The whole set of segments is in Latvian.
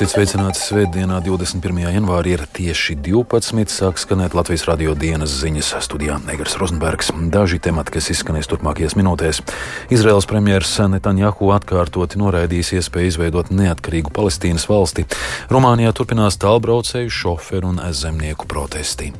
Esiet sveicināti Svētdienā, 21. janvārī ir tieši 12. sāk skanēt Latvijas radio dienas ziņas studijā Negras Rozenbergs. Daži temati, kas izskanēs turpmākajās minūtēs. Izraels premjers Netanjahu atkārtoti noraidījis iespēju izveidot neatkarīgu Palestīnas valsti. Rumānijā turpinās tālbraucēju, šoferu un zemnieku protesti.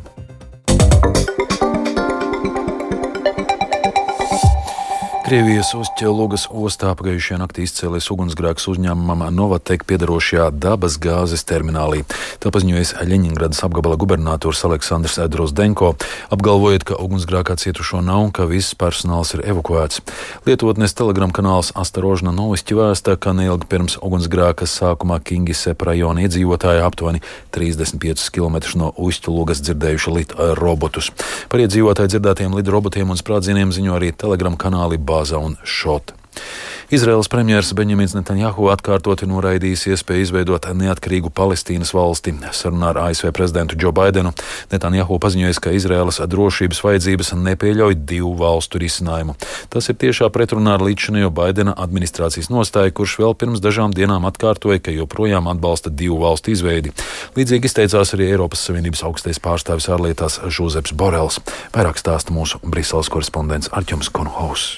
Krievijas Uzķelugas ostā pagājušajā naktī izcēlēs ugunsgrēks uzņēmumam Novatek piedarošajā dabas gāzes terminālī. Tā paziņojas Ļeņingradas apgabala gubernators Aleksandrs Edrosdenko, apgalvojot, ka ugunsgrēkā cietušo nav un ka viss personāls ir evakuēts. Lietotnes telegram kanāls Astarožna Novisti vēsta, ka neilgi pirms ugunsgrēka sākumā Kingisep rajona iedzīvotāji aptuveni 35 km no Uzķelugas dzirdējuši lit robotus. Par iedzīvotāju dzirdētiem lidrobotiem un sprādzieniem ziņo arī telegram kanāli Bā Gāza un Šota. Izraels premjerministrs Benjamins Netanjahu atkārtoti noraidījis iespēju izveidot neatkarīgu Palestīnas valsti. Sarunā ar ASV prezidentu Džo Baidenu Netanjahu paziņojis, ka Izraēlas drošības vajadzības nepieļauj divu valstu risinājumu. Tas ir tiešā pretrunā ar līdzinējo Baidena administrācijas nostāju, kurš vēl pirms dažām dienām atkārtoja, ka joprojām atbalsta divu valstu izveidi. Līdzīgi izteicās arī Eiropas Savienības augstais pārstāvis ārlietās Žuzeps Borels. Vairāk stāsta mūsu Briseles korespondents Arķums Konhaus.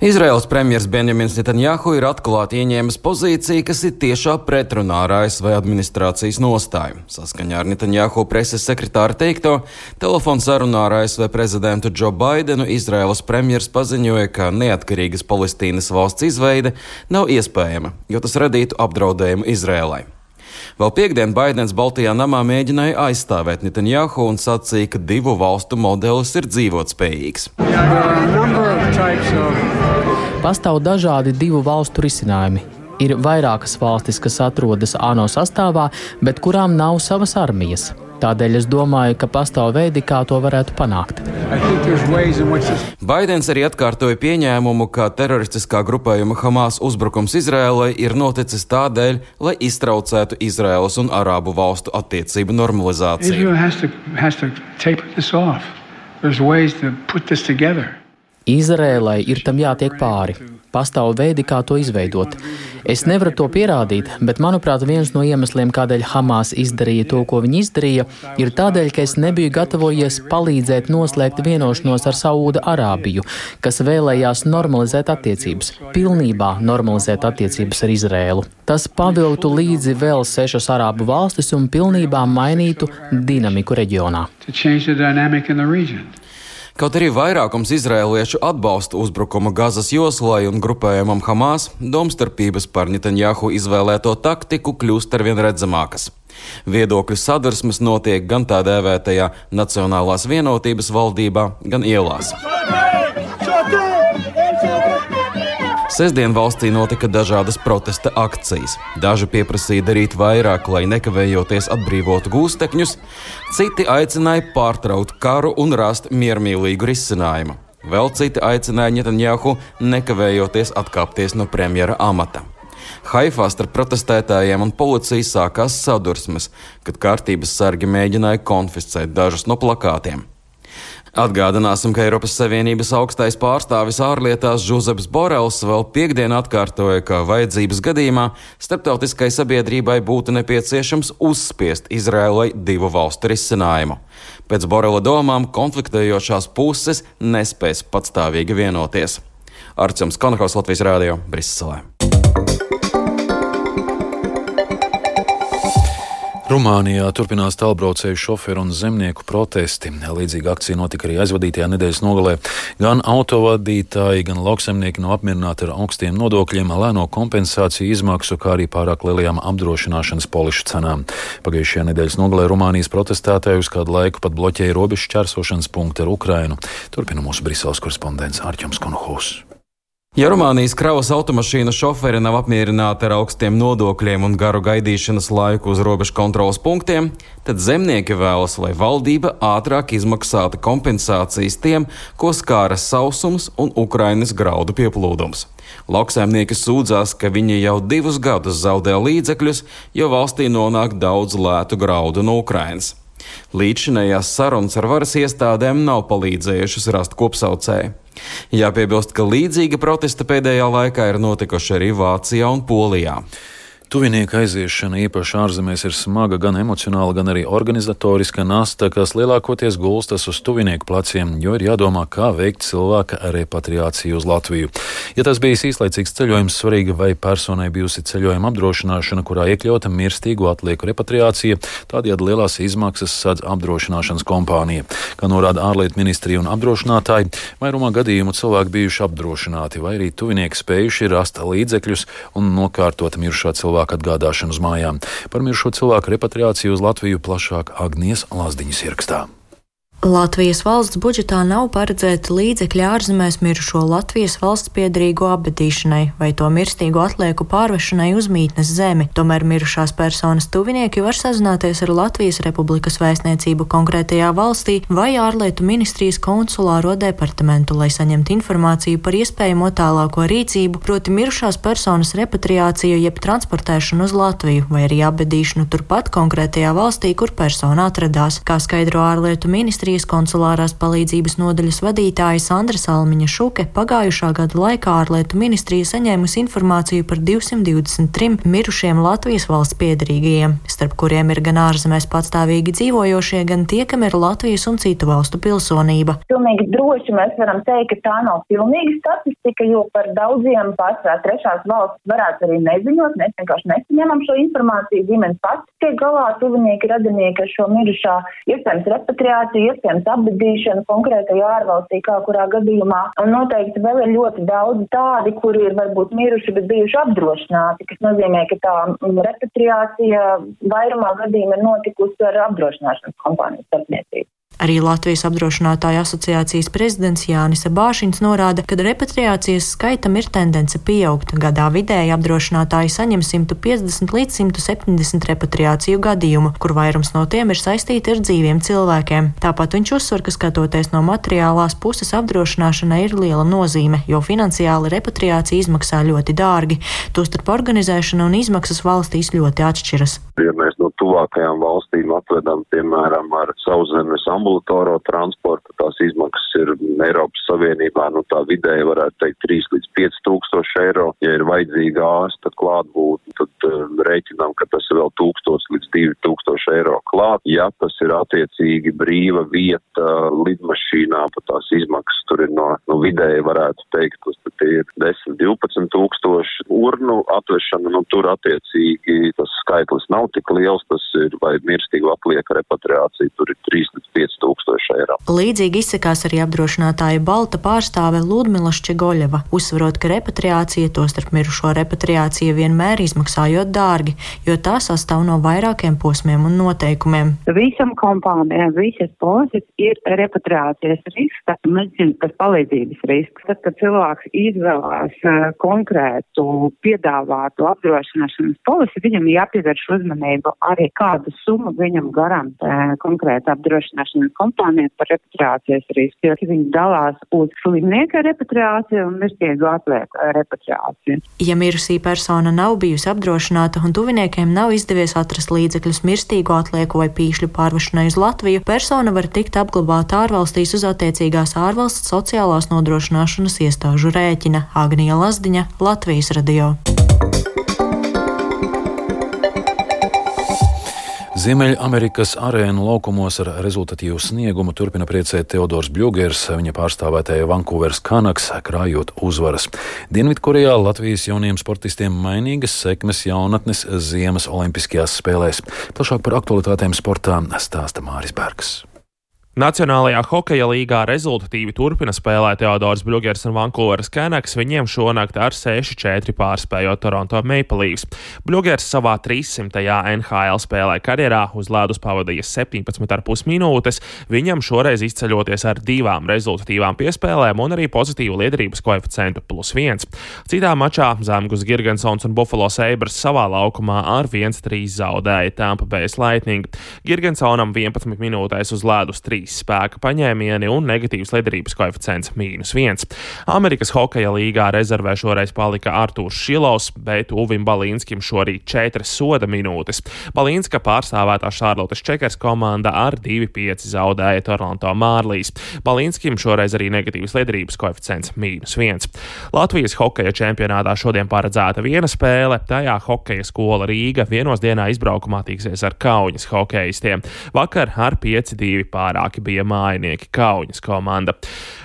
Izraels premjerministrs Benjamins Netanjahu ir atklāti ieņēmis pozīciju, kas ir tiešā pretrunā ar ASV administrācijas nostāju. Saskaņā ar Netanjahu preses sekretāra teikto, telefons sarunā ar ASV prezidentu Džo Baidenu Izraels premjerministrs paziņoja, ka neatkarīgas Palestīnas valsts izveide nav iespējama, jo tas radītu apdraudējumu Izrēlai. Vēl piekdien Baidens Baltijā namā mēģināja aizstāvēt Netanjahu un sacīja, ka divu valstu modelis ir dzīvotspējīgs. Pastāv dažādi divu valstu risinājumi. Ir vairākas valstis, kas atrodas ANO sastāvā, bet kurām nav savas armijas. Tādēļ es domāju, ka pastāv veidi, kā to varētu panākt. Baidens arī atkārtoja pieņēmumu, ka teroristiskā grupējuma Hamas uzbrukums Izrēlai ir noticis tādēļ, lai iztraucētu Izraēlas un Arābu valstu attiecību normalizāciju. Izrēlai ir tam jātiek pāri. Pastāv veidi, kā to izveidot. Es nevaru to pierādīt, bet, manuprāt, viens no iemesliem, kādēļ Hamas izdarīja to, ko viņi izdarīja, ir tādēļ, ka es nebiju gatavojies palīdzēt noslēgt vienošanos ar Saūda Arābiju, kas vēlējās normalizēt attiecības, pilnībā normalizēt attiecības ar Izrēlu. Tas paviltu līdzi vēl sešas arābu valstis un pilnībā mainītu dinamiku reģionā. Kaut arī vairākums izrēliešu atbalsta uzbrukumu Gazas joslai un grupējumam Hamas, domstarpības par Netanjahu izvēlēto taktiku kļūst arvien redzamākas. Viedokļu sadursmes notiek gan tā dēvētajā Nacionālās vienotības valdībā, gan ielās. Sestdien valstī notika dažādas protesta akcijas. Daži pieprasīja darīt vairāk, lai nekavējoties atbrīvotu gūstekņus, citi aicināja pārtraukt karu un rast miermīlīgu risinājumu. Vēl citi aicināja Netanjahu nekavējoties atkāpties no premjera amata. Haifā starp protestētājiem un policiju sākās sadursmes, kad kārtības sargi mēģināja konfiscēt dažus no plakātiem. Atgādināsim, ka Eiropas Savienības augstais pārstāvis ārlietās Žuzeps Borels vēl piekdien atkārtoja, ka vajadzības gadījumā starptautiskai sabiedrībai būtu nepieciešams uzspiest Izrēlai divu valstu risinājumu. Pēc Borela domām konfliktējošās puses nespēs patstāvīgi vienoties. Arcums Konahaus Latvijas Rādio Briselē. Rumānijā turpinās tālbraucēju šoferu un zemnieku protesti. Līdzīga akcija notika arī aizvadītajā nedēļas nogalē. Gan autovadītāji, gan lauksemnieki nav apmierināti ar augstiem nodokļiem, lēno kompensāciju izmaksu, kā arī pārāk lielajām apdrošināšanas polišu cenām. Pagājušajā nedēļas nogalē Rumānijas protestētāji uz kādu laiku pat bloķēja robežu čērsošanas punktu ar Ukrainu. Turpina mūsu Briseles korespondents Arķums Konohus. Ja Rumānijas kravas automašīnu šoferi nav apmierināti ar augstiem nodokļiem un garu gaidīšanas laiku uz robežu kontrolas punktiem, tad zemnieki vēlas, lai valdība ātrāk izmaksātu kompensācijas tiem, ko skāra sausums un Ukrainas graudu pieplūdums. Lauksaimnieki sūdzās, ka viņi jau divus gadus zaudē līdzekļus, jo valstī nonāk daudz lētu graudu no Ukrainas. Līdzinējās sarunas ar varas iestādēm nav palīdzējušas rast kopsaucēju. Jāpiebilst, ka līdzīga protesta pēdējā laikā ir notikuši arī Vācijā un Polijā. Tuvinieka aiziešana īpaši ārzemēs ir smaga gan emocionāli, gan arī organizatoriska nasta, kas lielākoties gulstas uz tuvinieku pleciem, jo ir jādomā, kā veikt cilvēka repatriāciju uz Latviju. Ja tas bijis īslaicīgs ceļojums, svarīgi vai personai bijusi ceļojuma apdrošināšana, kurā iekļauta mirstīgo atlieku repatriācija, tādējādi lielās izmaksas sadz apdrošināšanas kompānija. Kā norāda ārlietu ministrija un apdrošinātāji, vairumā gadījumu cilvēki bijuši apdrošināti vai arī tuvinieki spējuši rast līdzekļus un nokārtot mirušā cilvēka atgādāšanu uz mājām. Par mirušo cilvēku repatriāciju uz Latviju plašāk Agnijas Lazdiņas ierakstā. Latvijas valsts budžetā nav paredzēta līdzekļi ārzemēs mirušo Latvijas valsts piedrīgo apbedīšanai vai to mirstīgo atlieku pārvešanai uz mītnes zemi. Tomēr mirušās personas tuvinieki var sazināties ar Latvijas Republikas vēstniecību konkrētajā valstī vai ārlietu ministrijas konsulāro departamentu, lai saņemtu informāciju par iespējamo tālāko rīcību, proti mirušās personas repatriāciju jeb transportēšanu uz Latviju vai arī apbedīšanu turpat konkrētajā valstī, kur persona atradās, kā skaidro ārlietu ministrija. Krievijas konsulārās palīdzības nodaļas vadītāja Sandra Salmiņa Šuke pagājušā gada laikā ārlietu ministrija saņēmusi informāciju par 223 mirušiem Latvijas valsts piedarīgajiem, starp kuriem ir gan ārzemēs patstāvīgi dzīvojošie, gan tie, kam ir Latvijas un citu valstu pilsonība. Pilnīgi droši mēs varam teikt, ka tā nav pilnīga statistika, jo par daudziem pārsvarā trešās valsts varētu arī neziņot. Mēs vienkārši nesaņemam šo informāciju. Ģimenes pats tiek galā, tuvinieki, radinieki ar šo mirušā, iespējams repatriāciju, iespējams apbedīšana konkrētajā ārvalstī, kā kurā gadījumā. Un noteikti vēl ir ļoti daudz tādi, kuri ir varbūt miruši, bet bijuši apdrošināti, kas nozīmē, ka tā repatriācija vairumā gadījumā ir notikusi ar apdrošināšanas kompānijas starpniecību. Arī Latvijas apdrošinātāju asociācijas prezidents Jānis Bāšins norāda, ka repatriācijas skaitam ir tendence pieaugt. Gadā vidēji apdrošinātāji saņem 150 līdz 170 repatriāciju gadījumu, kur vairums no tiem ir saistīti ar dzīviem cilvēkiem. Tāpat viņš uzsver, ka skatoties no materiālās puses apdrošināšanai ir liela nozīme, jo finansiāli repatriācija izmaksā ļoti dārgi. Tostarp organizēšana un izmaksas valstīs ļoti atšķiras. Ja tuvākajām valstīm atvedam, piemēram, ar sauszemes ambulāciju, ambulatoro transporta, tās izmaksas ir Eiropas Savienībā, nu tā vidēji varētu teikt 3 līdz 5 tūkstoši eiro. Ja ir vajadzīga ārsta klātbūtne, tad uh, rēķinām, ka tas ir vēl 1000 līdz 2000 eiro klāt. Ja tas ir attiecīgi brīva vieta lidmašīnā, pat tās izmaksas tur ir no, nu vidēji varētu teikt, tas tad ir 10, 12 tūkstoši urnu atvešana, nu tur attiecīgi tas skaitlis nav tik liels, tas ir vai mirstīgu atlieka repatriācija, tur ir 3 līdz 5 5000 eiro. Līdzīgi izsakās arī apdrošinātāja Balta pārstāve Ludmila Šķegoļeva, uzsverot, ka repatriācija, tostarp mirušo repatriācija, vienmēr izmaksājot dārgi, jo tā sastāv no vairākiem posmiem un noteikumiem. Visam kompānijām, visas polises ir repatriācijas risks, medicīnas palīdzības risks. Tad, kad cilvēks izvēlās uh, konkrētu piedāvātu apdrošināšanas polisi, viņam jāpievērš uzmanību arī kādu summu viņam garantē konkrēta apdrošināšanas kompānija par repatriācijas risku, jo viņi dalās uz slimnieka repatriāciju un mirstīgu atlieku repatriāciju. Ja mirusī persona nav bijusi apdrošināta un tuviniekiem nav izdevies atrast līdzekļus mirstīgu atlieku vai pīšļu pārvešanai uz Latviju, persona var tikt apglabāta ārvalstīs uz attiecīgās ārvalsts sociālās nodrošināšanas iestāžu rēķina Agnija Lazdiņa, Latvijas radio. Ziemeļamerikas arēnu laukumos ar rezultatīvu sniegumu turpina priecēt Teodors Bļūgers, viņa pārstāvētāja Vankūveras Kanaks, krājot uzvaras. Dienvidkorejā Latvijas jauniem sportistiem mainīgas sekmes jaunatnes ziemas olimpiskajās spēlēs. Plašāk par aktualitātēm sportā stāsta Māris Bergs. Nacionālajā hokeja līgā rezultatīvi turpina spēlēt Teodors Bļūgers un Vankūveras Kenaks, viņiem šonakt ar 6-4 pārspējot Toronto Maple Leafs. Bļūgers savā 300. NHL spēlē karjerā uz ledus pavadīja 17,5 minūtes, viņam šoreiz izceļoties ar divām rezultatīvām piespēlēm un arī pozitīvu liederības koeficientu plus 1. Citā mačā Zemgus Girgensons un Buffalo Sabres savā laukumā ar 1-3 zaudēja Tampa Bay Lightning. Girgensonam 11 minūtēs uz ledus 3 trīs spēka paņēmieni un negatīvs liederības koeficients - mīnus viens. Amerikas hokeja līgā rezervē šoreiz palika Artūrs Šilovs, bet Uvim Balīnskim šorīt četras soda minūtes. Balīnska pārstāvētā Šarlotes Čekers komanda ar 2-5 zaudēja Toronto Mārlīs. Balīnskim šoreiz arī negatīvs liederības koeficients - mīnus viens. Latvijas hokeja čempionātā šodien paredzēta viena spēle, tajā hokeja skola Rīga vienos dienā izbraukumā tiksies ar Kaunas hokeistiem. Vakar ar 5-2 pārāki bija mājinieki Kaunas komanda.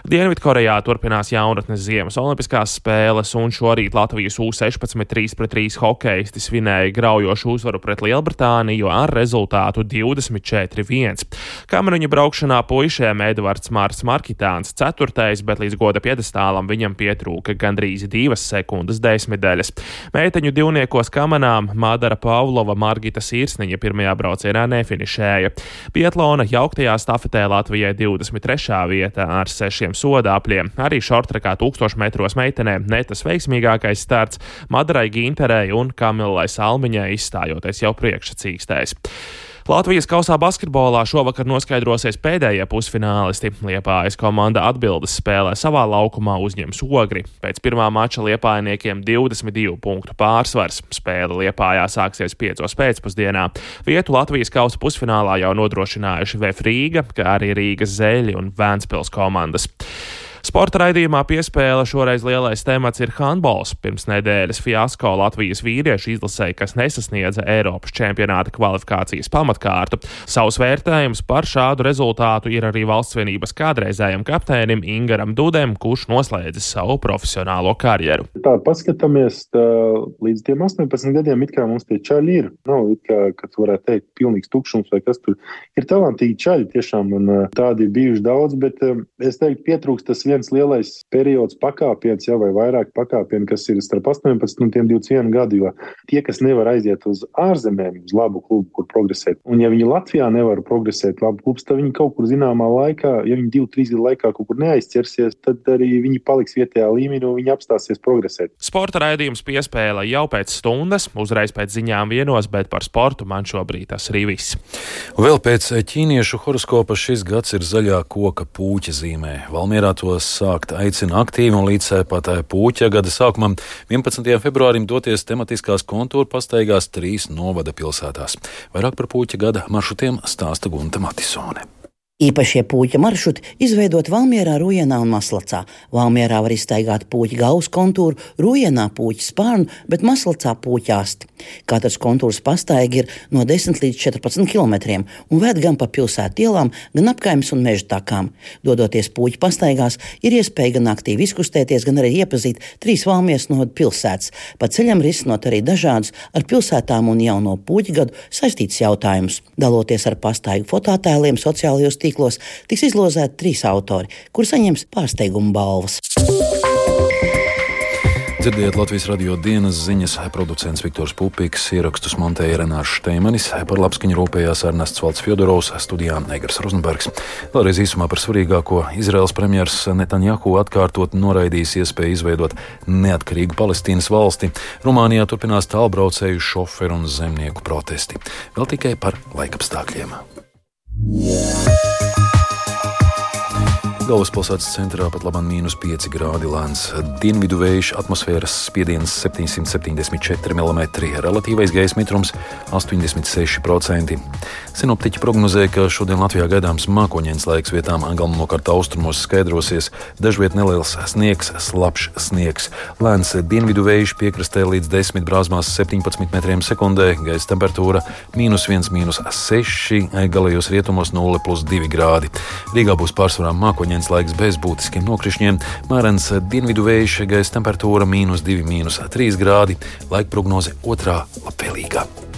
Dienvidkorejā turpinās jaunatnes ziemas olimpiskās spēles, un šorīt Latvijas U-16 3-3 hokeisti svinēja graujošu uzvaru pret Lielbritāniju ar rezultātu 24-1. Kameruņa braukšanā puišiem Edvards Mārs Markitāns 4. bet līdz goda piedestālam viņam pietrūka gandrīz 2 sekundes desmitdaļas. Meiteņu divniekos kamanām Madara Pavlova Margita Sīrsniņa pirmajā braucienā nefinišēja. Pietlona jauktajā stafetē Latvijai 23. vietā ar 6 sodāpļiem. Arī šortrekā 1000 metros meitenēm ne tas veiksmīgākais starts Madarai Ginterei un Kamilai Salmiņai izstājoties jau priekšsacīkstēs. Latvijas kausā basketbolā šovakar noskaidrosies pēdējie pusfinālisti. Liepājas komanda atbildes spēlē savā laukumā uzņems ogri. Pēc pirmā mača liepājniekiem 22 punktu pārsvars. Spēle Liepājā sāksies 5. pēcpusdienā. Vietu Latvijas kausa pusfinālā jau nodrošinājuši VF Rīga, kā arī Rīgas Zeļi un Vēnspils komandas. Sporta raidījumā piespēle šoreiz lielais temats ir handbols. Pirms nedēļas fiasko Latvijas vīriešu izlasē, kas nesasniedza Eiropas čempionāta kvalifikācijas pamatkārtu. Savs vērtējums par šādu rezultātu ir arī valsts vienības kādreizējam kapteinim Ingaram Dudem, kurš noslēdzis savu profesionālo karjeru. Tā paskatāmies, tā, līdz tiem 18 gadiem it kā mums tie čaļi ir. Nav it kā, kad varētu teikt, pilnīgs tukšums vai kas tur ir talantīgi čaļi. Tiešām man tādi ir bijuši daudz, bet es teiktu, pietrūkst tas viens lielais periods pakāpiens, jau vai vairāk pakāpienu, kas ir starp 18 un 21 gadu. Jo tie, kas nevar aiziet uz ārzemēm, uz labu klubu, kur progresēt, un ja viņi Latvijā nevar progresēt labu klubu, tad viņi kaut kur zināmā laikā, ja viņi divu, trīs gadu laikā kaut kur neaizķersies, tad arī viņi paliks vietējā līmenī un viņi apstāsies progresēt. Sporta raidījums piespēle jau pēc stundas, uzreiz pēc ziņām vienos, bet par sportu man šobrīd tas arī viss. Vēl pēc ķīniešu horoskopa šis gads ir zaļā koka pūķa zīmē. Valmierā to sākt aicina aktīvi un līdz pat pūķa gada sākumam 11. februārim doties tematiskās kontūra pastaigās trīs novada pilsētās. Vairāk par pūķa gada maršrutiem stāsta Gunta Matisone. Īpašie puķa maršruti izveidot Valmjerā, Rujenā un Maslacā. Valmjerā var iztaigāt puķa galvas kontūru, Rujenā puķa spārnu, bet Maslacā puķa asti. Katrs kontūrs pastaigi ir no 10 līdz 14 km un ved gan pa pilsētu ielām, gan apkaimes un meža takām. Dodoties puķa pastaigās, ir iespēja gan aktīvi izkustēties, gan arī iepazīt trīs Valmjeras novada pilsētas, pa ceļam risinot arī dažādus ar pilsētām un jauno puķa gadu saistītus jautājumus. Daloties ar pastaigu fototēliem sociālajos tīklos, tīklos tiks izlozēti trīs autori, kuri saņems pārsteigumu balvas. Dzirdiet Latvijas radio dienas ziņas, producents Viktors Pupiks, ierakstus montēja Renārs Šteimanis, par labskaņu rūpējās Ernests Valds Fjodorovs, studijā Negras Rozenbergs. Vēlreiz īsumā par svarīgāko. Izraels premjers Netanjahu atkārtot noraidījis iespēju izveidot neatkarīgu Palestīnas valsti. Rumānijā turpinās tālbraucēju šoferu un zemnieku protesti. Vēl tikai par laikapstākļiem. Galvaspilsētas centrā pat labāk mīnus 5 grādi lēns. Dienvidu vējš, atmosfēras spiediens 774 mm, relatīvais gaisa mitrums 86%. Sinoptiķi prognozē, ka šodien Latvijā gaidāms mākoņdienas laiks vietām galvenokārt austrumos skaidrosies, dažviet neliels sniegs, slapjš sniegs. Lēns dienvidu vējš piekrastē līdz 10 brāzmās 17 metriem sekundē, gaisa temperatūra mīnus 1, mīnus 6, galējos rietumos 0,2 grādi. Rīgā būs pārsvarā mākoņdienas Saulains laiks bez būtiskiem nokrišņiem, mērens dienvidu vējš, gaisa temperatūra - 2,3 grādi, laika prognoze otrā labvēlīgā.